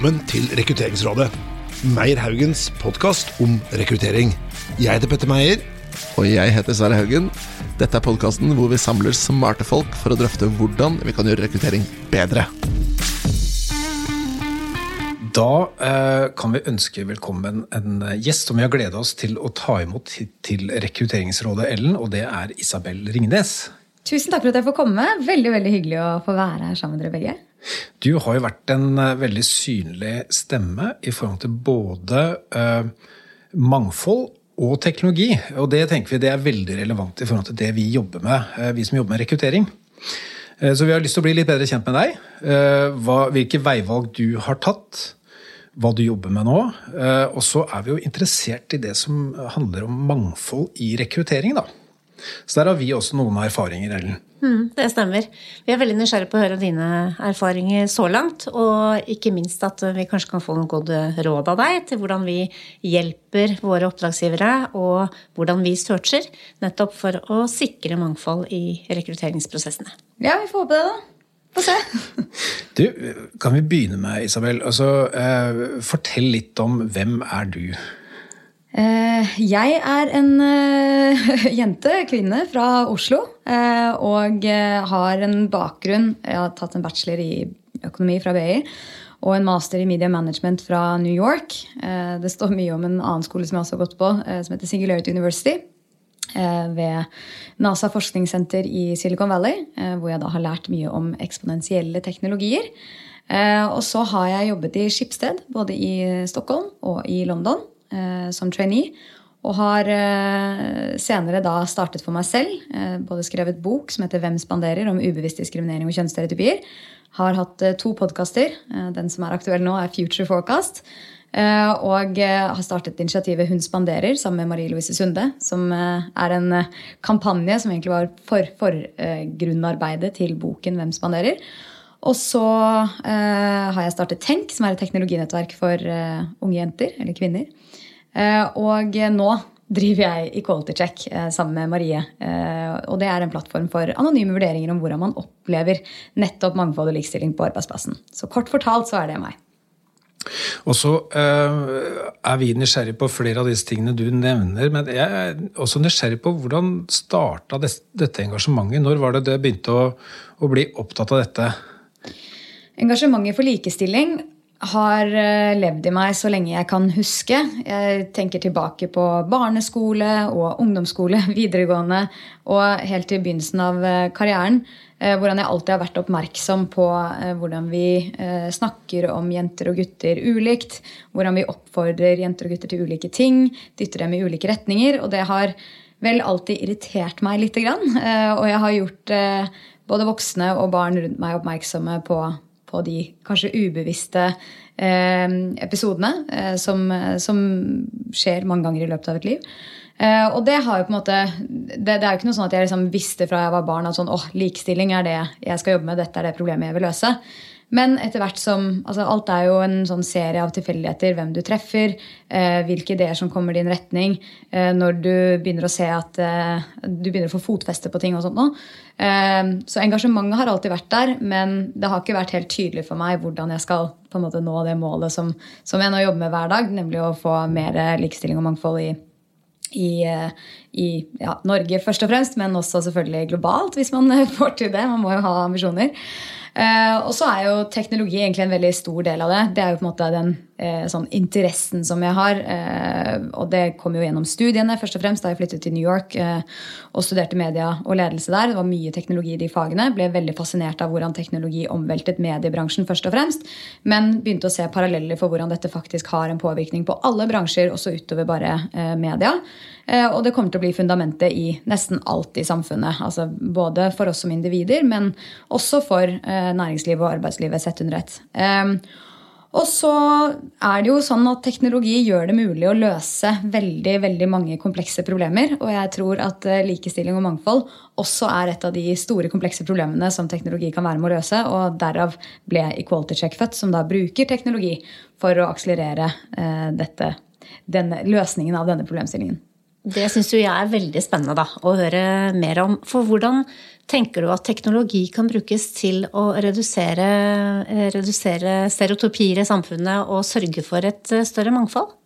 velkommen til Rekrutteringsrådet. Meyer Haugens podkast om rekruttering. Jeg heter Petter Meyer. Og jeg heter Sverre Haugen. Dette er podkasten hvor vi samler smarte folk for å drøfte hvordan vi kan gjøre rekruttering bedre. Da eh, kan vi ønske velkommen en gjest som vi har gleda oss til å ta imot til Rekrutteringsrådet Ellen, og det er Isabel Ringnes. Tusen takk for at jeg får komme. Veldig veldig hyggelig å få være her sammen med dere begge. Du har jo vært en eh, veldig synlig stemme i forhold til både uh, mangfold og teknologi. Og det tenker vi det er veldig relevant i forhold til det vi jobber med, uh, vi som jobber med rekruttering. Så vi har lyst til å bli litt bedre kjent med deg. Hva, hvilke veivalg du har tatt. Hva du jobber med nå. Og så er vi jo interessert i det som handler om mangfold i rekruttering. da. Så der har vi også noen erfaringer, Ellen. Mm, det stemmer. Vi er veldig nysgjerrige på å høre dine erfaringer så langt. Og ikke minst at vi kanskje kan få noen gode råd av deg til hvordan vi hjelper våre oppdragsgivere, og hvordan vi searcher, nettopp for å sikre mangfold i rekrutteringsprosessene. Ja, vi får håpe det, da. Få se. Du, kan vi begynne med, Isabel? Altså, eh, fortell litt om hvem er du? Eh, jeg er en eh, jente, kvinne, fra Oslo. Eh, og har en bakgrunn Jeg har tatt en bachelor i økonomi fra BI og en master i media management fra New York. Det står mye om en annen skole som jeg også har gått på, som heter Singularity University. Ved NASA forskningssenter i Silicon Valley, hvor jeg da har lært mye om eksponentielle teknologier. Og så har jeg jobbet i Skipsted, både i Stockholm og i London som trainee. Og har eh, senere da startet for meg selv. Eh, både skrevet bok som heter 'Hvem spanderer?' om ubevisst diskriminering og kjønnsstereotypier. Har hatt eh, to podkaster. Eh, den som er aktuell nå, er Future Forecast. Eh, og har startet initiativet Hun spanderer sammen med Marie Louise Sunde. Som er en kampanje som egentlig var forgrunnarbeidet for til boken 'Hvem spanderer?' Og så har jeg startet Tenk, som er et teknologinettverk for unge jenter, eller kvinner. Eh, og nå driver jeg Equality Check eh, sammen med Marie. Eh, og det er en plattform for anonyme vurderinger om hvordan man opplever nettopp mangfold og likestilling på arbeidsplassen. Så kort fortalt så er det meg. Og så er vi nysgjerrig på flere av disse tingene du nevner. Men jeg er også nysgjerrig på hvordan starta dette engasjementet? Når var det det begynte å, å bli opptatt av dette? Engasjementet for likestilling har eh, levd i meg så lenge jeg kan huske. Jeg tenker tilbake på barneskole og ungdomsskole, videregående og helt til begynnelsen av eh, karrieren. Eh, hvordan jeg alltid har vært oppmerksom på hvordan vi snakker om jenter og gutter ulikt. Hvordan vi oppfordrer jenter og gutter til ulike ting, dytter dem i ulike retninger. Og det har vel alltid irritert meg lite grann. Og jeg har gjort både voksne og barn rundt meg oppmerksomme på på de kanskje ubevisste eh, episodene eh, som, som, skjer mange ganger i løpet av et liv. Eh, og det har jo på en måte det, det, er jo ikke noe sånn at jeg liksom visste fra jeg var barn at sånn, åh, likestilling er det jeg skal jobbe med, dette er det problemet jeg vil løse. Men etter hvert som altså Alt er jo en sånn serie av tilfeldigheter. Hvem du treffer, eh, hvilke ideer som kommer din retning. Eh, når du begynner å se at eh, du begynner å få fotfeste på ting og sånt nå. Eh, så engasjementet har alltid vært der, men det har ikke vært helt tydelig for meg hvordan jeg skal på en måte nå det målet som, som jeg nå jobber med hver dag, nemlig å få mer likestilling og mangfold i i, eh, i ja, Norge først og fremst, men også selvfølgelig globalt, hvis man får til det. Man må jo ha ambisjoner. Uh, og så er jo teknologi egentlig en veldig stor del av det. Det er jo på en måte den sånn interessen som jeg har. Uh, og det kom jo gjennom studiene først og fremst da jeg flyttet til New York og studerte media og ledelse der. Det var mye teknologi i de fagene. Ble veldig fascinert av hvordan teknologi omveltet mediebransjen først og fremst. Men begynte å se paralleller for hvordan dette faktisk har en påvirkning på alle bransjer, også utover bare media. Og det kommer til å bli fundamentet i nesten alt i samfunnet. Altså både for oss som individer, men også for Eh, næringslivet og arbeidslivet sett under ett. Og så er det jo sånn at teknologi gjør det mulig å løse veldig veldig mange komplekse problemer. Og jeg tror at eh, likestilling og mangfold også er et av de store komplekse problemene som teknologi kan være med å løse. Og derav ble Equality Check født, som da bruker teknologi for å akselerere eh, dette, denne, løsningen av denne problemstillingen. Det syns jo jeg er veldig spennende da, å høre mer om. For hvordan tenker du at teknologi kan brukes til å redusere, eh, redusere stereotypier i samfunnet og sørge for et eh, større mangfold?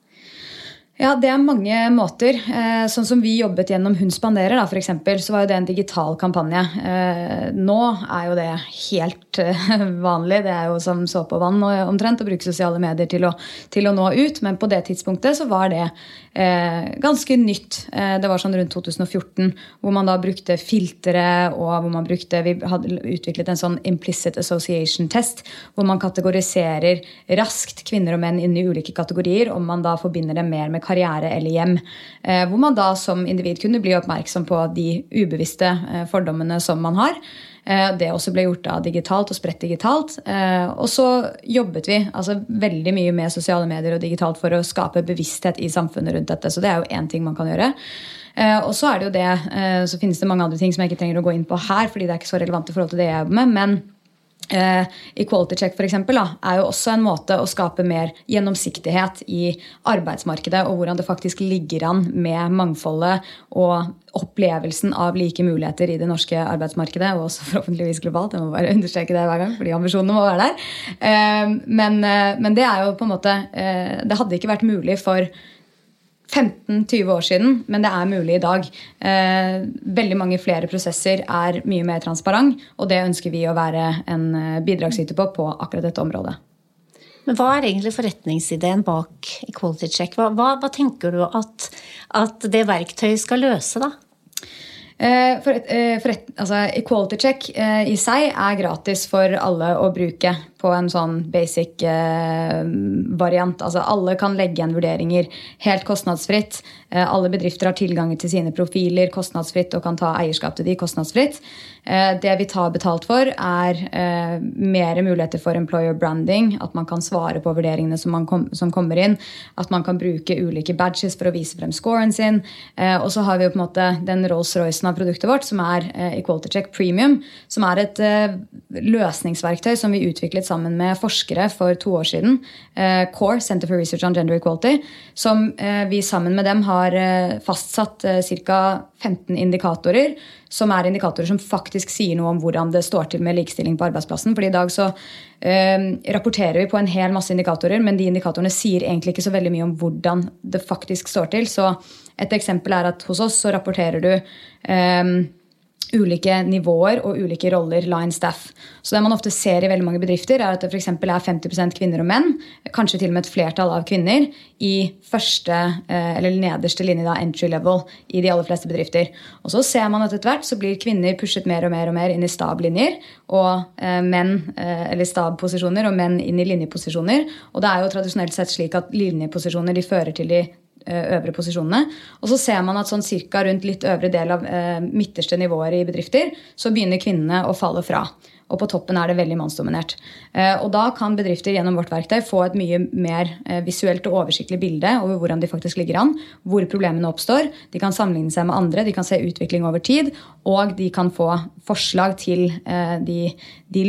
Ja, det er mange måter. Eh, sånn som vi jobbet gjennom Hun spanderer, da, eksempel, så var jo det en digital kampanje. Eh, nå er jo det helt eh, vanlig. Det er jo som såpe og vann omtrent å bruke sosiale medier til å, til å, nå ut. Men på det tidspunktet så var det ganske nytt. Det var sånn rundt 2014 hvor man da brukte filtre, og hvor man brukte Vi hadde utviklet en sånn implicit association test, hvor man kategoriserer raskt kvinner og menn inn i ulike kategorier, om man da forbinder dem mer med karriere eller hjem. Eh, hvor man da som individ kunne bli oppmerksom på de ubevisste eh, fordommene som man har. Eh, det også ble gjort da digitalt og spredt digitalt. Og så jobbet vi altså veldig mye med sosiale medier og digitalt for å skape bevissthet i samfunnet rundt dette. Så det er jo én ting man kan gjøre. Og så er det jo det, så finnes det mange andre ting som jeg ikke trenger å gå inn på her, fordi det er ikke så relevant i forhold til det jeg jobber med. men Equality check for eksempel, da, er jo også en måte å skape mer gjennomsiktighet i arbeidsmarkedet, og hvordan det faktisk ligger an med mangfoldet og opplevelsen av like muligheter i det norske arbeidsmarkedet, og også forhåpentligvis globalt. Jeg må bare understreke det hver gang, fordi ambisjonene må være der. Uh, men, uh, men, det er jo på en måte Det hadde ikke vært mulig for 15-20 år siden, men det er mulig i dag. Eh, veldig mange flere prosesser er mye mer transparent, og det ønsker vi å være en eh, bidragsyter på på akkurat dette området. Men Hva er egentlig forretningsideen bak Equality Check? Hva, hva, hva tenker du at, at det verktøyet skal løse, da? Eh, for, for altså, Equality check eh, i seg er gratis for alle å bruke på en sånn basic eh, variant. Altså alle kan legge igjen vurderinger helt kostnadsfritt. Eh, alle bedrifter har tilgang til sine profiler kostnadsfritt og kan ta eierskap til de kostnadsfritt. Eh, det vi tar betalt for, er eh, mer muligheter for employer branding. At man kan svare på vurderingene som, kom, som, kommer inn. At man kan bruke ulike badges for å vise frem scoren sin. Eh, og så har vi jo på en måte den Rolls-Roycen av produktet vårt, som er eh, Equality Check Premium. Som er et løsningsverktøy som vi utviklet sammen sammen med forskere for to år siden, eh, CORE, Center for Research on Gender Equality, som eh, vi sammen med dem har eh, fastsatt ca. 15 indikatorer, som er indikatorer som faktisk sier noe om hvordan det står til med likestilling på arbeidsplassen. fordi i dag så rapporterer vi på en hel masse indikatorer, men de indikatorene sier egentlig ikke så veldig mye om hvordan det faktisk står til. Så et eksempel er at hos oss så rapporterer du ulike nivåer og ulike roller, line staff. Så Det man ofte ser i veldig mange bedrifter, er at det f.eks. er 50% kvinner og menn, kanskje til og med et flertall av kvinner, i første eh, eller nederste linje, da, entry level, i de aller fleste bedrifter. Og så ser man at etter hvert så blir kvinner pushet mer og mer og mer inn i stablinjer, og eh, menn, eh, eller stabposisjoner, og menn inn i linjeposisjoner. Og det er jo tradisjonelt sett slik at linjeposisjoner de fører til de øvre posisjonene. Og så ser man at sånn cirka rundt litt øvre del av eh, midterste nivåer i bedrifter, så begynner kvinnene å falle fra. Og på toppen er det veldig mannsdominert. Eh, og da kan bedrifter gjennom vårt verktøy få et mye mer eh, visuelt og oversiktlig bilde over hvordan de faktisk ligger an, hvor problemene oppstår. De kan sammenligne seg med andre, de kan se utvikling over tid, og de kan få forslag til, eh, de, de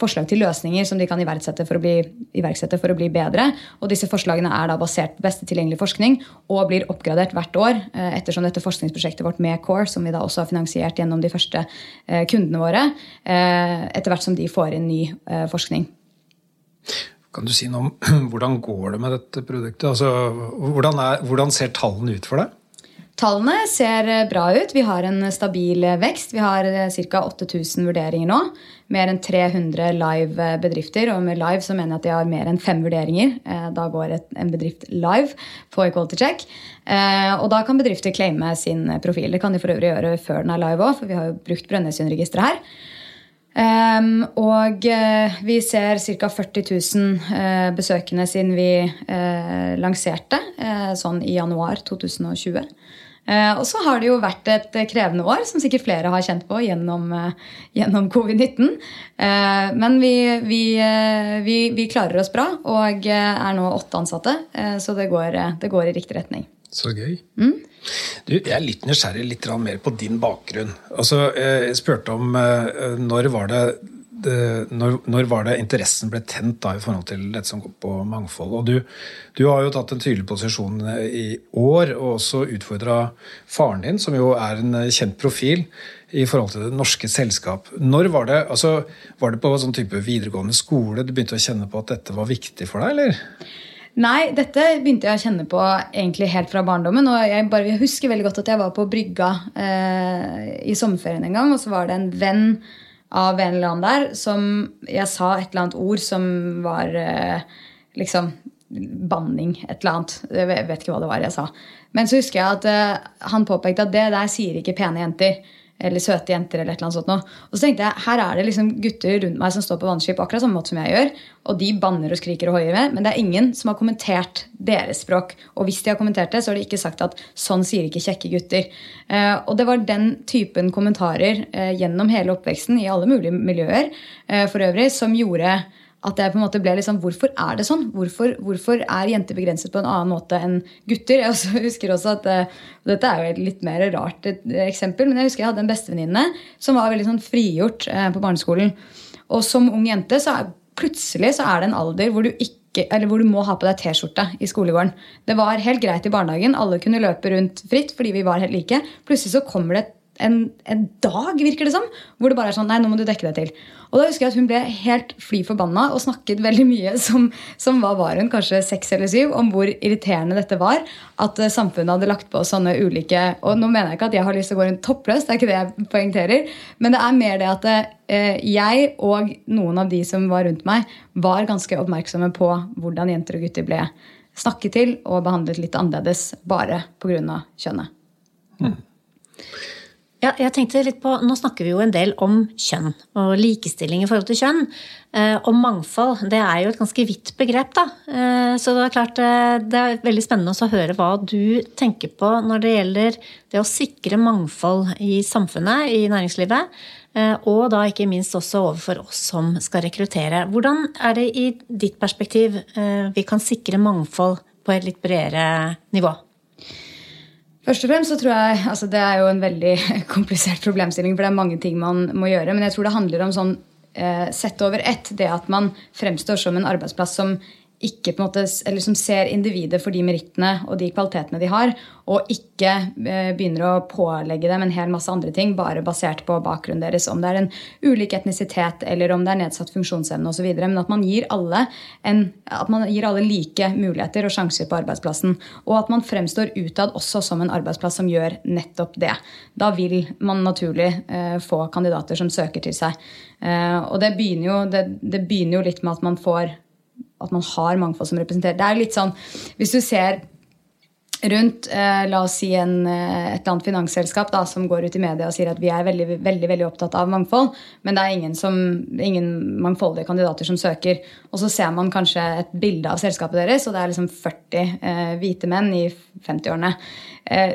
forslag til løsninger som de kan iverksette for, bli, iverksette for, å bli, bedre. Og disse forslagene er da basert på beste tilgjengelige forskning og blir oppgradert hvert år ettersom dette forskningsprosjektet vårt med CORE, som vi da også har finansiert gjennom de første kundene våre, etter hvert som de får inn ny eh, forskning. Kan du si noe om hvordan går det med dette produktet? Altså, hvordan, er, hvordan ser tallene ut for deg? Tallene ser eh, bra ut. Vi har en stabil eh, vekst. Vi har ca. 8000 vurderinger nå. Mer enn 300 live bedrifter. Og med live så mener jeg at de har mer enn fem vurderinger. Da går en bedrift live på Equality Check. Og da kan bedrifter claime sin profil. Det kan de for øvrig gjøre før den er live òg, for vi har jo brukt Brønnøysundregisteret her. Um, og uh, vi ser ca. 40 000 uh, besøkende siden vi uh, lanserte sånn i januar 2020. og så har det jo vært et krevende år, som sikkert flere har kjent på gjennom, gjennom covid-19. men vi, vi, vi, vi, klarer oss bra og er nå åtte ansatte, så det går, det går i riktig retning. Så gøy. Mm? Du, jeg er litt nysgjerrig litt mer på din bakgrunn. Altså, eh, jeg spurte om eh, når var det det, når, når, var det interessen ble tent da i forhold til dette som går på mangfold? Og du, du har jo tatt en tydelig posisjon i år, og også utfordra faren din, som jo er en kjent profil i forhold til det norske selskap. Når Var det altså, var det på sånn type videregående skole du begynte å kjenne på at dette var viktig for deg, eller? Nei, dette begynte jeg å kjenne på egentlig helt fra barndommen. og Jeg, bare, jeg husker veldig godt at jeg var på brygga eh, i sommerferien en gang, og så var det en venn av en eller annen der som jeg sa et eller annet ord som var eh, liksom banning, et eller annet. Jeg vet ikke hva det var jeg sa. Men så husker jeg at eh, han påpekte at det der sier ikke pene jenter eller søte jenter. eller et eller annet sånt noe. Og så tenkte jeg, Her er det liksom gutter rundt meg som står på vannskip akkurat samme måte som jeg gjør. Og de banner og skriker og hoier med, men det er ingen som har kommentert deres språk. Og hvis de har kommentert det, så har de ikke sagt at sånn sier ikke kjekke gutter. Eh, og det var den typen kommentarer eh, gjennom hele oppveksten i alle mulige miljøer eh, for øvrig som gjorde at jeg på en måte ble liksom, Hvorfor er det sånn? Hvorfor, hvorfor, er jenter begrenset på en annen måte enn gutter? Jeg også husker også at, uh, Dette er jo et litt mer rart et, eksempel, men jeg husker jeg hadde en bestevenninne som var veldig sånn frigjort uh, på barneskolen. Og som ung jente så er, plutselig så er det en alder hvor du ikke eller hvor du må ha på deg T-skjorte i skolegården. Det var helt greit i barnehagen. Alle kunne løpe rundt fritt fordi vi var helt like. Plutselig så kommer det en, en dag, virker det som, hvor det bare er sånn Nei, nå må du dekke deg til. Og da husker jeg at Hun ble helt fly forbanna og snakket veldig mye som, som hva var hun, kanskje seks eller syv, om hvor irriterende dette var. At uh, samfunnet hadde lagt på sånne ulike Og nå mener jeg ikke at jeg har lyst til å gå rundt toppløs, det er ikke det jeg poengterer. Men det er mer det at eh, jeg og noen av de som var rundt meg, var ganske oppmerksomme på hvordan jenter og gutter ble snakket til og behandlet litt annerledes bare pga. kjønnet. Mm. Ja, jeg tenkte litt på, Nå snakker vi jo en del om kjønn og likestilling i forhold til kjønn. Eh, og mangfold det er jo et ganske vidt begrep. da. Eh, så det er klart eh, det er veldig spennende å høre hva du tenker på når det gjelder det å sikre mangfold i samfunnet, i næringslivet. Og da ikke minst også overfor oss som skal rekruttere. Hvordan er det i ditt perspektiv vi kan sikre mangfold på et litt bredere nivå? Først og fremst så tror jeg, altså Det er jo en veldig komplisert problemstilling, for det er mange ting man må gjøre. Men jeg tror det handler om sånn eh, sett over ett, det at man fremstår som en arbeidsplass som ikke på en måte, eller som ser individet for de merittene og de kvalitetene de har, og ikke eh, begynner å pålegge dem en hel masse andre ting bare basert på bakgrunnen deres. Om det er en ulik etnisitet eller om det er nedsatt funksjonsevne osv. Men at man, gir alle en, at man gir alle like muligheter og sjanser på arbeidsplassen. Og at man fremstår utad også som en arbeidsplass som gjør nettopp det. Da vil man naturlig eh, få kandidater som søker til seg. Eh, og det begynner, jo, det, det begynner jo litt med at man får at man har mangfold som representerer. Det er litt sånn, Hvis du ser rundt eh, la oss si en, eh, et eller annet finansselskap da, som går ut i media og sier at vi er veldig, veldig, veldig opptatt av mangfold, men det er ingen, som, ingen mangfoldige kandidater som søker. Og så ser man kanskje et bilde av selskapet deres, og det er liksom 40 eh, hvite menn i 50-årene. Eh,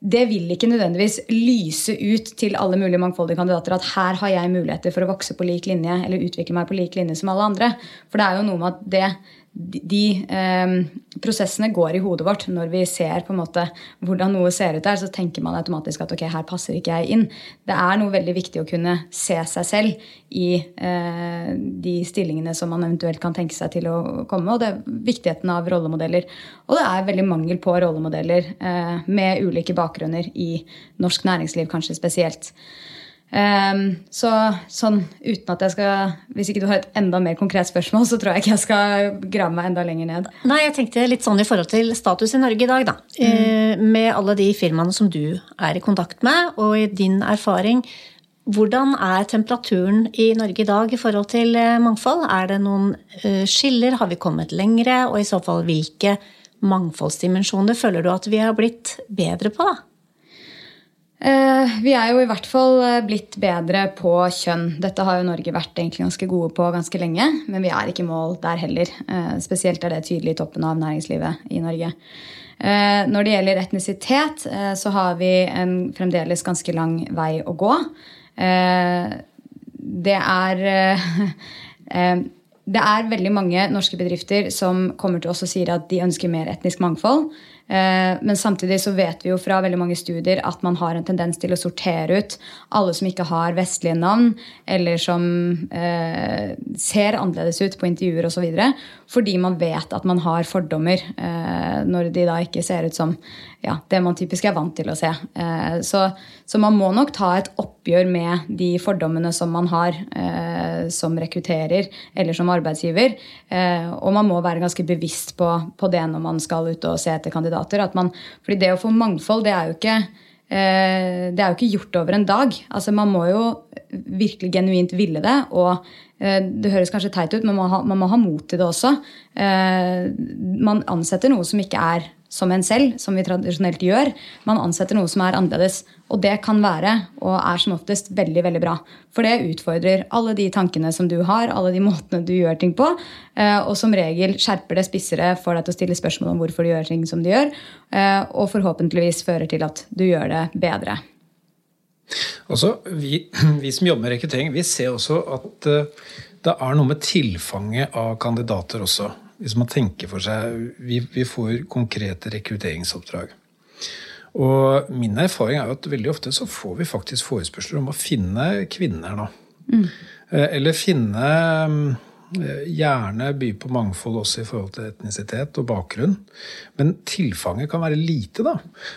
det vil ikke nødvendigvis lyse ut til alle mulige mangfoldige kandidater at her har jeg muligheter for å vokse på lik linje eller utvikle meg på lik linje som alle andre. For det er jo noe med at det de eh, prosessene går i hodet vårt når vi ser på en måte hvordan noe ser ut der, så tenker man automatisk at ok, her passer ikke jeg inn. Det er noe veldig viktig å kunne se seg selv i eh, de stillingene som man eventuelt kan tenke seg til å komme, og det er viktigheten av rollemodeller. Og det er veldig mangel på rollemodeller eh, med ulike bakgrunner i norsk næringsliv, kanskje spesielt. Um, så sånn uten at jeg skal Hvis ikke du har et enda mer konkret spørsmål, så tror jeg ikke jeg skal grave meg enda lenger ned. Nei, jeg tenkte litt sånn i forhold til status i Norge i dag, da. Mm. Uh, med alle de firmaene som du er i kontakt med, og i din erfaring. Hvordan er temperaturen i Norge i dag i forhold til eh, mangfold? Er det noen uh, skiller? Har vi kommet lengre? Og i så fall hvilke mangfoldsdimensjoner føler du at vi har blitt bedre på, da? Eh, vi er jo i hvert fall eh, blitt bedre på kjønn. Dette har jo Norge vært ganske gode på ganske lenge, men vi er ikke i mål der heller. Eh, spesielt er det tydelig i toppen av næringslivet i Norge. Når det gjelder etnisitet, så har vi en fremdeles ganske lang vei å gå. Det er det er veldig mange norske bedrifter som kommer til oss og sier at de ønsker mer etnisk mangfold. Eh, men samtidig så vet vi jo fra veldig mange studier at man har en tendens til å sortere ut alle som ikke har vestlige navn, eller som eh, ser annerledes ut på intervjuer osv. Fordi man vet at man har fordommer eh, når de da ikke ser ut som ja, det man typisk er vant til å se. Eh, så, så, man må nok ta et oppgjør med de fordommene som man har eh, som rekrutterer eller som arbeidsgiver. Eh, og man må være ganske bevisst på, på, det når man skal ut og se etter kandidater. At man, fordi det å få mangfold, det er jo ikke eh, det er jo ikke gjort over en dag. Altså, man må jo virkelig genuint ville det. Og Eh, det høres kanskje teit ut, men man må, ha, man må ha mot til det også. Eh, man ansetter noe som ikke er som en selv, som vi tradisjonelt gjør. Man ansetter noe som er annerledes. Og det kan være, og er som oftest, veldig veldig bra. For det utfordrer alle de tankene som du har, alle de måtene du gjør ting på. Eh, og som regel skjerper det spissere for deg til å stille spørsmål om hvorfor du gjør ting som du gjør. Og forhåpentligvis fører til at du gjør det bedre. Også, vi, vi, som jobber med rekruttering, vi ser også at uh, det er noe med tilfanget av kandidater også. Hvis man tenker for seg Vi, vi får konkrete rekrutteringsoppdrag. Og min erfaring er jo at veldig ofte så får vi faktisk forespørsler om å finne kvinner. da. Mm. Uh, eller finne Eh, gjerne by på mangfold også i forhold til etnisitet og bakgrunn. Men tilfanget kan være lite, da.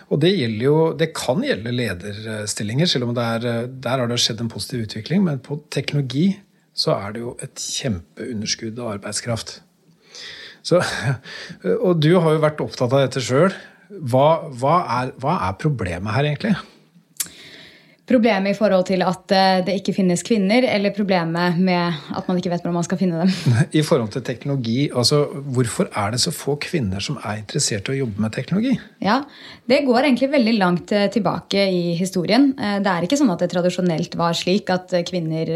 Og det, jo, det kan gjelde lederstillinger, selv om er, der har det skjedd en positiv utvikling. Men på teknologi så er det jo et kjempeunderskudd av arbeidskraft. Så, og du har jo vært opptatt av dette sjøl. Hva, hva, hva er problemet her, egentlig? Problemet i forhold til at eh, det ikke finnes kvinner, eller problemet med at man ikke vet hvordan man skal finne dem? I forhold til teknologi, altså hvorfor er det så få kvinner som er interessert i å jobbe med teknologi? Ja, Det går egentlig veldig langt eh, tilbake i historien. Eh, det er ikke sånn at det tradisjonelt var slik at kvinner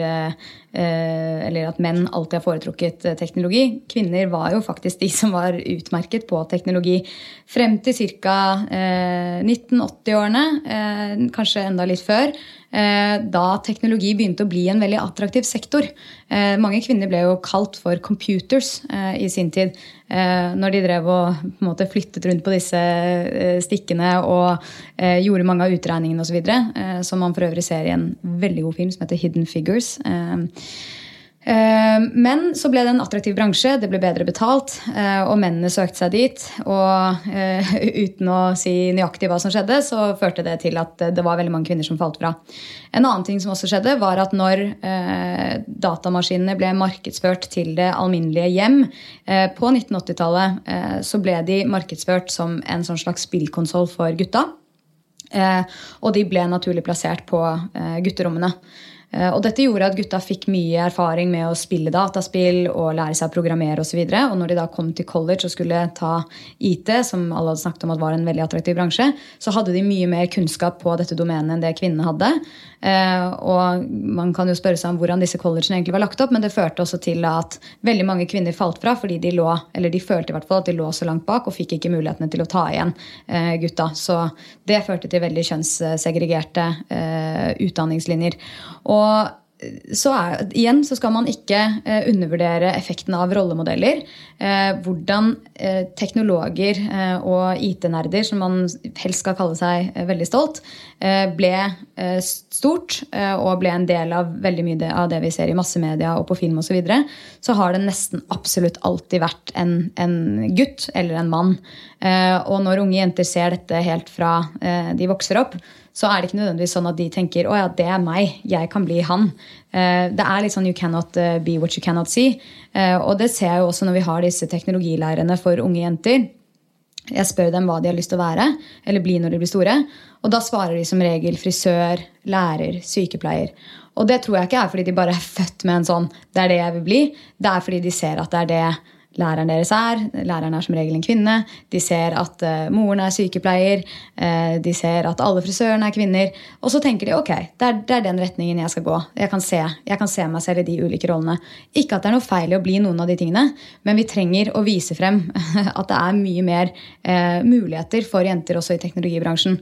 eller at menn alltid har foretrukket teknologi. Kvinner var jo faktisk de som var utmerket på teknologi frem til ca. 1980-årene, kanskje enda litt før. Eh, da teknologi begynte å bli en veldig attraktiv sektor. Eh, mange kvinner ble jo kalt for computers eh, i sin tid. Når de drev og måte flyttet rundt på disse stikkene og gjorde mange av utregningene osv. Som man for øvrig ser i en veldig god film som heter Hidden Figures. Eh, men så ble det en attraktiv bransje, det ble bedre betalt, eh, og mennene søkte seg dit. Og eh, uten å si nøyaktig hva som skjedde, så førte det til at det var veldig mange kvinner som falt fra. En annen ting som også skjedde, var at når datamaskinene ble markedsført til det alminnelige hjem på 1980-tallet, så ble de markedsført som en sånn slags spillkonsoll for gutta. Og de ble naturlig plassert på gutterommene. Eh, og dette gjorde at gutta fikk mye erfaring med å spille dataspill og lære seg å programmere osv. Og, så og når de da kom til college og skulle ta IT, som alle hadde snakket om at var en veldig attraktiv bransje, så hadde de mye mer kunnskap på dette domenet enn det kvinnene hadde. Eh, og man kan jo spørre seg om hvordan disse collegene egentlig var lagt opp, men det førte også til at veldig mange kvinner falt fra fordi de lå, eller de følte i hvert fall at de lå så langt bak og fikk ikke mulighetene til å ta igjen eh, gutta. Så det førte til veldig kjønnssegregerte utdanningslinjer. Og så er, igjen så skal man ikke eh, undervurdere effekten av rollemodeller. Eh, hvordan eh, teknologer eh, og IT-nerder, som man helst skal kalle seg eh, veldig stolt, eh, ble stort og ble en del av veldig mye av det vi ser i massemedia og på film osv., så, videre, så har det nesten absolutt alltid vært en, en gutt eller en mann. og når unge jenter ser dette helt fra de vokser opp, så er det ikke nødvendigvis sånn at de tenker å ja, det er meg, jeg kan bli han. Eh, det er litt sånn you cannot eh, be what you cannot see. Eh, og det ser jeg jo også når vi har disse teknologileirene for unge jenter. Jeg spør dem hva de har lyst til å være eller bli når de blir store. Og da svarer de som regel frisør, lærer, sykepleier. Og det tror jeg ikke er fordi de bare er født med en sånn 'det er det jeg vil bli'. Det er fordi de ser at det er det læreren deres er. Læreren er som regel en kvinne. De ser at uh, moren er sykepleier. Uh, de ser at alle frisørene er kvinner. Og så tenker de ok, det er, det er, den retningen jeg skal gå. Jeg kan, se, jeg kan se meg selv i de ulike rollene. Ikke at det er noe feil i å bli noen av de tingene, men vi trenger å vise frem at det er mye mer uh, muligheter for jenter også i teknologibransjen.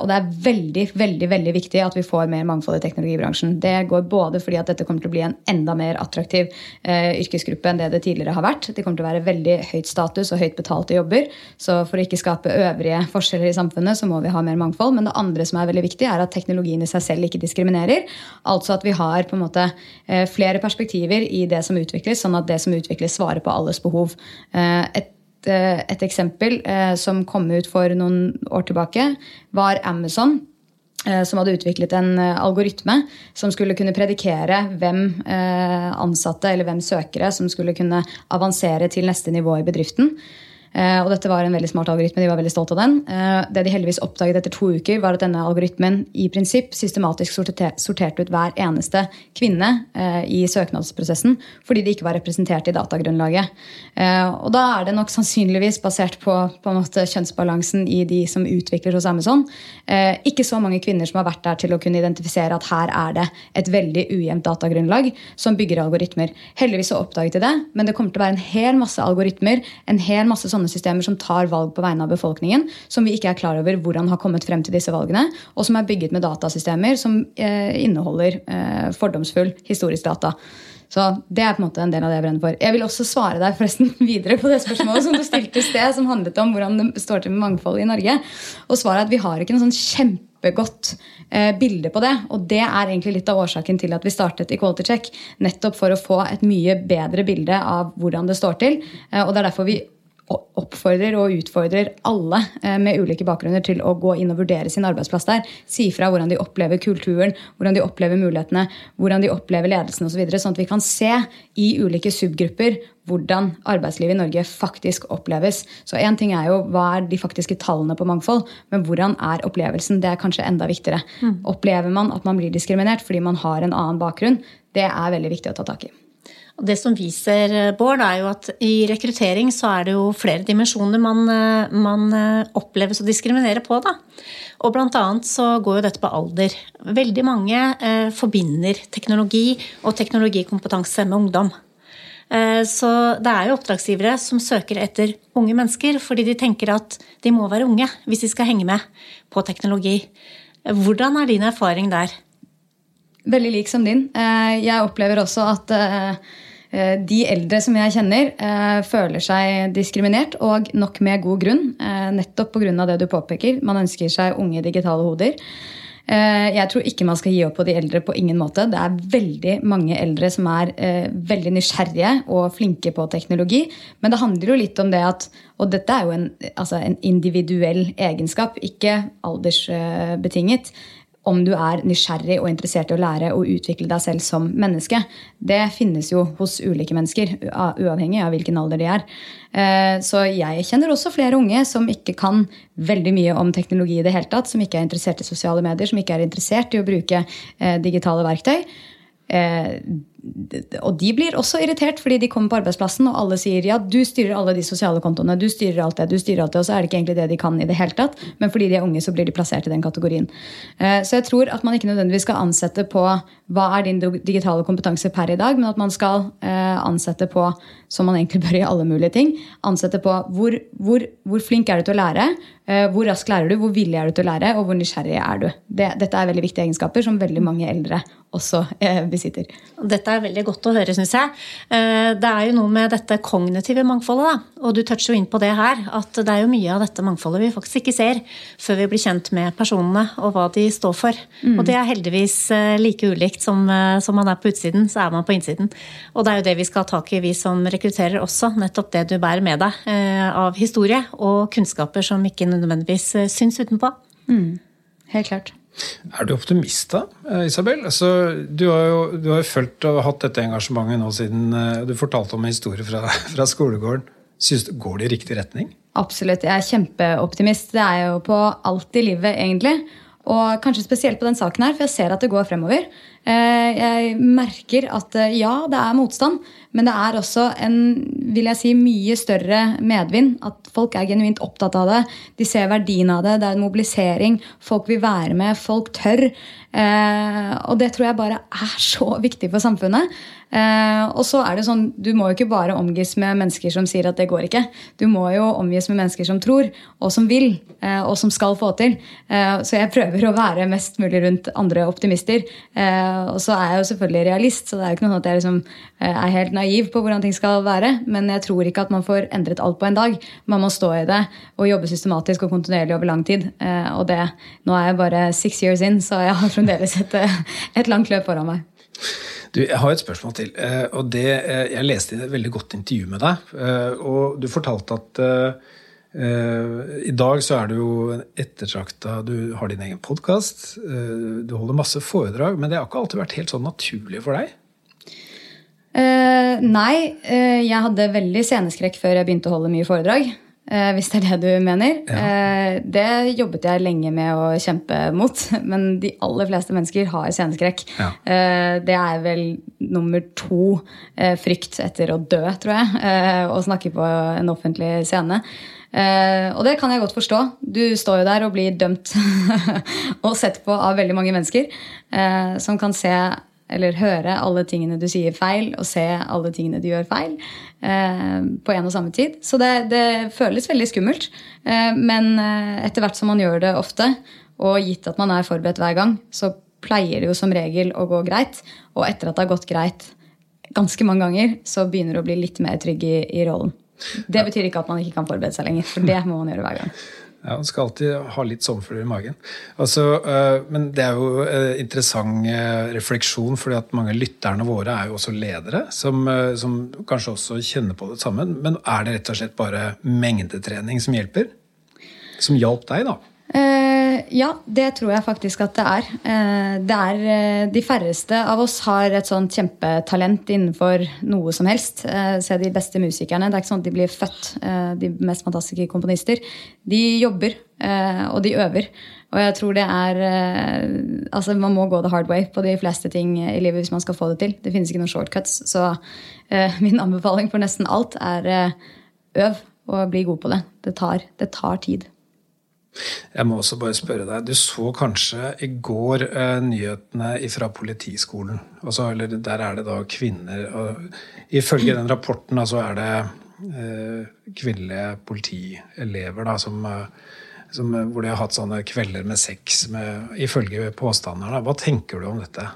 og det er veldig, veldig, veldig viktig at vi får mer mangfold i teknologibransjen. Det går både fordi at dette kommer til å bli en enda mer attraktiv yrkesgruppe enn det det tidligere har vært De kommer til å være veldig høyt status og høyt betalte jobber. Så for å ikke skape øvrige forskjeller i samfunnet, så må vi ha mer mangfold. Men det andre som er veldig viktig, er at teknologien i seg selv ikke diskriminerer. Altså at vi har på en måte eh, flere perspektiver i det som utvikles, sånn at det som utvikles, svarer på alles behov. Eh, et et eksempel som kom ut for noen år tilbake, var Amazon Eh, som hadde utviklet en eh, algoritme som skulle kunne predikere hvem eh, ansatte eller hvem søkere som skulle kunne avansere til neste nivå i bedriften. Eh, og dette var en veldig smart algoritme. De var veldig stolt av den. Eh, det de heldigvis oppdaget etter to uker, var at denne algoritmen i prinsipp systematisk sorterte ut hver eneste kvinne eh, i søknadsprosessen fordi de ikke var representert i datagrunnlaget. Og da er det nok sannsynligvis basert på, på måte, kjønnsbalansen i de som utvikler hos Amazon. Ikke så mange kvinner som har vært der til å kunne identifisere at her er det et veldig ujevnt datagrunnlag som bygger algoritmer. Heldigvis så oppdaget de det, men det kommer til å være en hel masse algoritmer, en hel masse sånne sånne systemer som tar valg på vegne av befolkningen, som vi ikke er klar over hvordan har kommet frem til disse valgene, og som er bygget med datasystemer som eh, inneholder eh, fordomsfull historisk data. Så Det er på en måte en del av det jeg brenner for. Jeg vil også svare deg forresten videre på det spørsmålet som du stilte i sted, som handlet om hvordan det står til med mangfoldet i Norge. Og svaret er at vi har ikke noe sånn kjempegodt eh, bilde på det. Og det er egentlig litt av årsaken til at vi startet Equality Check. Nettopp for å få et mye bedre bilde av hvordan det står til. Eh, og det er derfor vi oppfordrer og utfordrer alle eh, med ulike bakgrunner til å gå inn og vurdere sin arbeidsplass der. Si fra hvordan de opplever kulturen, hvordan de opplever mulighetene, hvordan de opplever ledelsen osv. Så videre, sånn at vi kan se i ulike subgrupper hvordan arbeidslivet i Norge faktisk oppleves. Så én ting er jo hva er de faktiske tallene på mangfold, men hvordan er opplevelsen? Det er kanskje enda viktigere. Mm. Opplever man at man blir diskriminert fordi man har en annen bakgrunn? Det er veldig viktig å ta tak i. Og det som viser, eh, Bård, er jo at i rekruttering så er det jo flere dimensjoner man, eh, man eh, oppleves å diskriminere på. Da. Og blant annet så går jo dette på alder. Veldig mange eh, forbinder teknologi og teknologikompetanse med ungdom. Så det er jo oppdragsgivere som søker etter unge mennesker fordi de tenker at de må være unge hvis de skal henge med på teknologi. Hvordan er din erfaring der? Veldig lik som din. Jeg opplever også at de eldre som jeg kjenner, eh, føler seg diskriminert, og nok med god grunn. Eh, nettopp pga. det du påpeker. Man ønsker seg unge digitale hoder. Jeg tror ikke man skal gi opp på de eldre på ingen måte. Det er veldig mange eldre som er veldig nysgjerrige og flinke på teknologi. Men det handler jo litt om det at Og dette er jo en, altså en individuell egenskap, ikke aldersbetinget om du er nysgjerrig og interessert i å lære og utvikle deg selv som menneske. Det finnes jo hos ulike mennesker, uavhengig av hvilken alder de er. Eh, så jeg kjenner også flere unge som ikke kan veldig mye om teknologi i det hele tatt, som ikke er interessert i sosiale medier, som ikke er interessert i å bruke eh, digitale verktøy. Og de blir også irritert fordi de kommer på arbeidsplassen og alle sier ja, du styrer alle de sosiale kontoene, du styrer alt det, du styrer alt det, og så er det ikke egentlig det de kan i det hele tatt. Men fordi de er unge, så blir de plassert i den kategorien. Eh, så jeg tror at man ikke nødvendigvis skal ansette på hva er din digitale kompetanse per i dag, men at man skal eh, ansette på, som man egentlig bør i alle mulige ting, ansette på hvor, hvor, hvor flink er du til å lære, eh, hvor raskt lærer du, hvor villig er du til å lære, og hvor nysgjerrig er du. Det, dette er veldig viktige egenskaper som veldig mange eldre også besitter. Dette er veldig godt å høre, syns jeg. Eh, det er jo noe med dette kognitive mangfoldet, da. Og du toucher jo inn på det her. At det er jo mye av dette mangfoldet vi faktisk ikke ser før vi blir kjent med personene og hva de står for. Mm. Og det er heldigvis eh, like ulikt som, eh, som, man er på utsiden, så er man på innsiden. Og det er jo det vi skal ha tak i, vi som rekrutterer også. Nettopp det du bærer med deg av historie og kunnskaper som ikke nødvendigvis syns utenpå. Mm. Helt klart. Er du optimist da, eh, Isabel? Altså, du har jo du har følt og hatt dette engasjementet nå siden eh, du fortalte om en historie fra, fra skolegården. Synes Går det i riktig retning? Absolutt. Jeg er kjempeoptimist. Det er jo på alt i livet, egentlig. Og kanskje spesielt på den saken her, for jeg ser at det går fremover. Eh, jeg merker at ja, det er motstand, men det er også en vil jeg si, mye større medvind. At folk er genuint opptatt av det. De ser verdien av det. Det er en mobilisering. Folk vil være med. Folk tør. Eh, og det tror jeg bare er så viktig for samfunnet. Eh, og så er det sånn, Du må jo ikke bare omgis med mennesker som sier at det går ikke. Du må jo omgis med mennesker som tror, og som vil, eh, og som skal få til. Eh, så jeg prøver å være mest mulig rundt andre optimister. Eh, og så er jeg jo selvfølgelig realist, så det er jo ikke noe sånn at jeg liksom eh, er helt naiv på hvordan ting skal være. Men jeg tror ikke at man får endret alt på en dag. Man må stå i det og jobbe systematisk og kontinuerlig over lang tid. Eh, og det, nå er jeg bare six years in, så jeg har fremdeles et, et langt løp foran meg. Du, Jeg har et spørsmål til. eh, og det, eh, Jeg leste et veldig godt intervju med deg. eh, Og du fortalte at eh, eh, i dag så er du jo ettertrakta Du har din egen podkast, du holder masse foredrag, men det har ikke alltid vært helt sånn naturlig for deg? Eh, nei, uh, jeg hadde veldig sceneskrekk før jeg begynte å holde mye foredrag. Uh, hvis det er det du mener. Eh, det jobbet jeg lenge med å kjempe mot. Men de aller fleste mennesker har sceneskrekk. Ja. Det er vel nummer to frykt etter å dø, tror jeg. Å snakke på en offentlig scene. Uh, og det kan jeg godt forstå. Du står jo der og blir dømt og sett på av veldig mange mennesker uh, som kan se eller høre alle tingene du sier feil, og se alle tingene du gjør feil eh, på en og samme tid. Så det, det føles veldig skummelt. Eh, men eh, etter hvert som man gjør det ofte, og gitt at man er forberedt hver gang, så pleier det jo som regel å gå greit. Og etter at det har gått greit ganske mange ganger, så begynner du å bli litt mer trygg i, i rollen. Det betyr ikke at man ikke kan forberede seg lenger, for det må man gjøre hver gang. Ja, Man skal alltid ha litt sommerfugler i magen. Altså, øh, men det er jo en interessant øh, refleksjon, fordi at mange av lytterne våre er jo også ledere, som, som kanskje også kjenner på det sammen. Men er det rett og slett bare mengdetrening som hjelper? Som hjalp deg, da? Eh, ja, det tror jeg faktisk at det er. Eh, det er eh, de færreste av oss har et sånt kjempetalent innenfor noe som helst. Se de beste musikerne. Det er ikke sånn at de blir født, de mest fantastiske komponister. De jobber, og de øver. Og jeg tror det er Altså, man må gå the hard way på de fleste ting i livet hvis man skal få det til. Det finnes ikke noen shortcuts. Så min anbefaling for nesten alt er øv og bli god på det. Det tar, det tar tid. Jeg må også bare spørre deg, Du så kanskje i går eh, nyhetene fra Politiskolen. Altså, eller Der er det da kvinner og Ifølge den rapporten da, så er det eh, kvinnelige politielever da, som, eh, som, eh, hvor de har hatt sånne kvelder med sex, med, ifølge påstanderne. Hva tenker du om dette?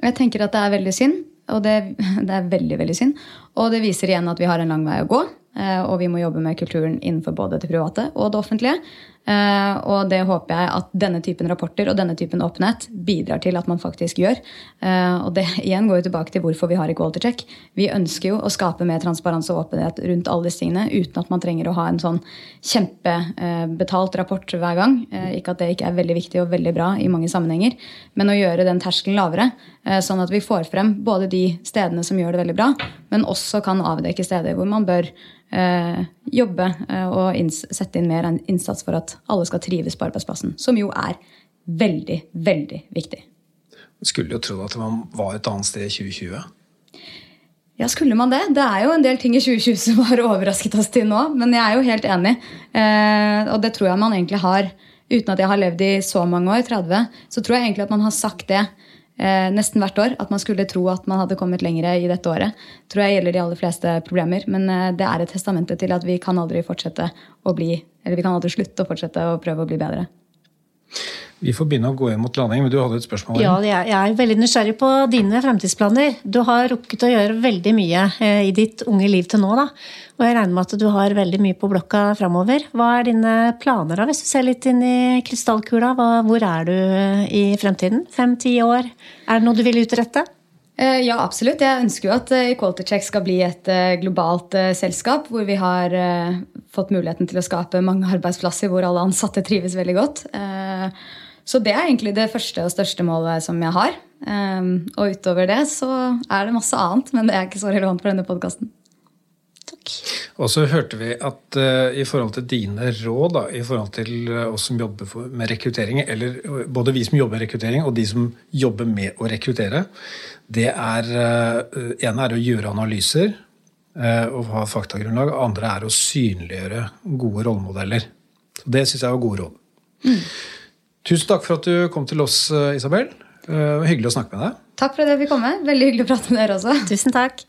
Jeg tenker at det er veldig synd. Og det, det er veldig, veldig synd. Og det viser igjen at vi har en lang vei å gå. Eh, Og vi må jobbe med kulturen innenfor både det private og det offentlige. Eh, Og det håper jeg at denne typen rapporter og denne typen åpenhet bidrar til at man faktisk gjør. Eh, Og det igjen går jo tilbake til hvorfor vi har equality check. Vi ønsker jo å skape mer transparens og åpenhet rundt alle disse tingene uten at man trenger å ha en sånn kjempebetalt rapport hver gang. Ikke at det ikke er veldig viktig og veldig bra i mange sammenhenger, men å gjøre den terskelen lavere, sånn at vi får frem både de stedene som gjør det veldig bra, men også kan avdekke steder hvor man bør jobbe eh, og sette inn mer innsats for at alle skal trives på arbeidsplassen. Som jo er veldig, veldig viktig. Skulle jo tro at man var et annet sted i 2020. Ja, skulle man det? Det er jo en del ting i 2020 som har overrasket oss til nå. Men jeg er jo helt enig. Eh, og det tror jeg man egentlig har, uten at jeg har levd i så mange år, 30, så tror jeg egentlig at man har sagt det eh, nesten hvert år. At man skulle tro at man hadde kommet lenger i dette året. Tror jeg gjelder de aller fleste problemer. Men eh, det er et testamente til at vi kan aldri fortsette å bli Eller vi kan aldri slutte å fortsette å prøve å bli bedre. Vi får begynne å gå inn mot landing, men du hadde et spørsmål? Ja, jeg er veldig nysgjerrig på dine fremtidsplaner. Du har rukket å gjøre veldig mye eh, i ditt unge liv til nå, da. Og jeg regner med at du har veldig mye på blokka framover. Hva er dine planer, da, hvis du ser litt inn i krystallkula? Hvor er du eh, i fremtiden? Fem-ti år? Er det noe du vil utrette? Eh, Ja, absolutt. Jeg ønsker jo at Equality Check skal bli et globalt selskap hvor vi har fått muligheten til å skape mange arbeidsplasser hvor alle ansatte trives veldig godt. Så det er egentlig det første og største målet som jeg har. Eh, Og utover det så er det masse annet, men det er ikke så relevant for denne podkasten. Takk. Og så hørte vi at uh, i forhold til dine råd, da, i forhold til uh, oss som jobber for, med rekruttering, eller uh, både vi som jobber med rekruttering og de som jobber med å rekruttere, det er uh, ene er å gjøre analyser eh, og ha faktagrunnlag. Andre er å synliggjøre gode rollemodeller. Så det syns jeg var gode råd. Tusen takk for at du kom til oss, eh, Isabel. Eh, Hyggelig å snakke med deg. Takk for at jeg fikk komme. Veldig hyggelig å prate med dere også. Tusen takk.